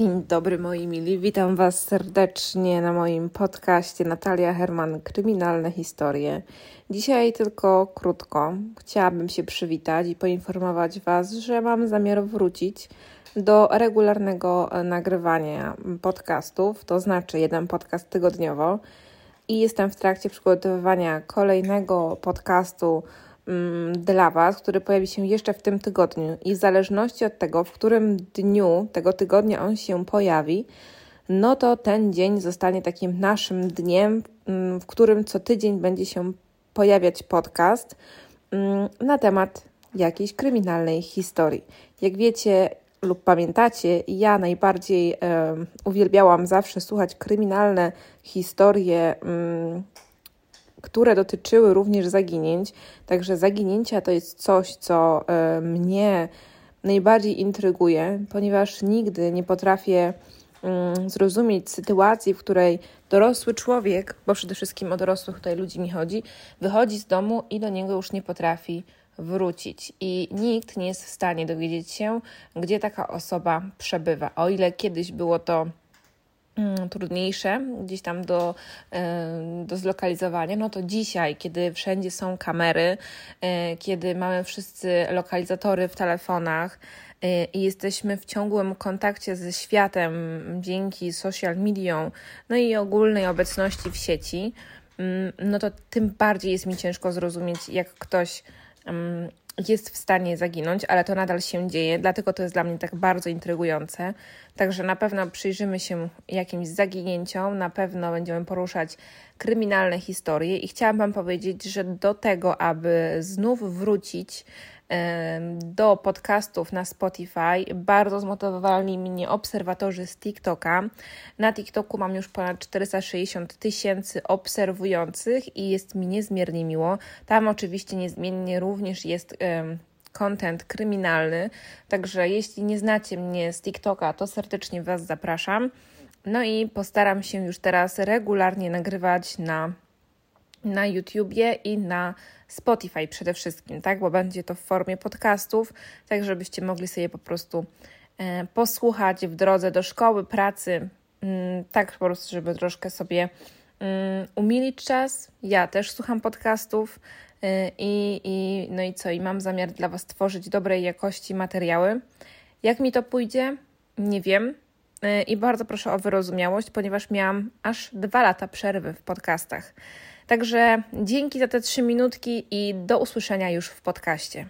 Dzień dobry moi mili, witam Was serdecznie na moim podcaście Natalia Herman Kryminalne Historie. Dzisiaj tylko krótko. Chciałabym się przywitać i poinformować Was, że mam zamiar wrócić do regularnego nagrywania podcastów, to znaczy jeden podcast tygodniowo. I jestem w trakcie przygotowywania kolejnego podcastu dla Was, który pojawi się jeszcze w tym tygodniu i w zależności od tego, w którym dniu tego tygodnia on się pojawi, no to ten dzień zostanie takim naszym dniem, mm, w którym co tydzień będzie się pojawiać podcast mm, na temat jakiejś kryminalnej historii. Jak wiecie lub pamiętacie, ja najbardziej uwielbiałam zawsze słuchać kryminalne historie które dotyczyły również zaginięć. Także zaginięcia to jest coś, co y, mnie najbardziej intryguje, ponieważ nigdy nie potrafię y, zrozumieć sytuacji, w której dorosły człowiek, bo przede wszystkim o dorosłych tutaj ludzi mi chodzi, wychodzi z domu i do niego już nie potrafi wrócić. I nikt nie jest w stanie dowiedzieć się, gdzie taka osoba przebywa. O ile kiedyś było to Mm, trudniejsze gdzieś tam do, do zlokalizowania, no to dzisiaj, kiedy wszędzie są kamery, e, kiedy mamy wszyscy lokalizatory w telefonach e, i jesteśmy w ciągłym kontakcie ze światem dzięki social mediom, no i ogólnej obecności w sieci, mm, no to tym bardziej jest mi ciężko zrozumieć, jak ktoś mm, jest w stanie zaginąć, ale to nadal się dzieje, dlatego to jest dla mnie tak bardzo intrygujące. Także na pewno przyjrzymy się jakimś zaginięciom, na pewno będziemy poruszać kryminalne historie i chciałam Wam powiedzieć, że do tego, aby znów wrócić do podcastów na Spotify. Bardzo zmotywowali mnie obserwatorzy z TikToka. Na TikToku mam już ponad 460 tysięcy obserwujących i jest mi niezmiernie miło. Tam oczywiście niezmiennie również jest content kryminalny, także jeśli nie znacie mnie z TikToka, to serdecznie Was zapraszam. No i postaram się już teraz regularnie nagrywać na na YouTubie i na Spotify przede wszystkim, tak? Bo będzie to w formie podcastów, tak żebyście mogli sobie po prostu e, posłuchać w drodze do szkoły, pracy, mm, tak po prostu, żeby troszkę sobie mm, umilić czas. Ja też słucham podcastów e, i, i no i co? I mam zamiar dla Was tworzyć dobrej jakości materiały. Jak mi to pójdzie? Nie wiem. E, I bardzo proszę o wyrozumiałość, ponieważ miałam aż dwa lata przerwy w podcastach. Także dzięki za te trzy minutki i do usłyszenia już w podcaście.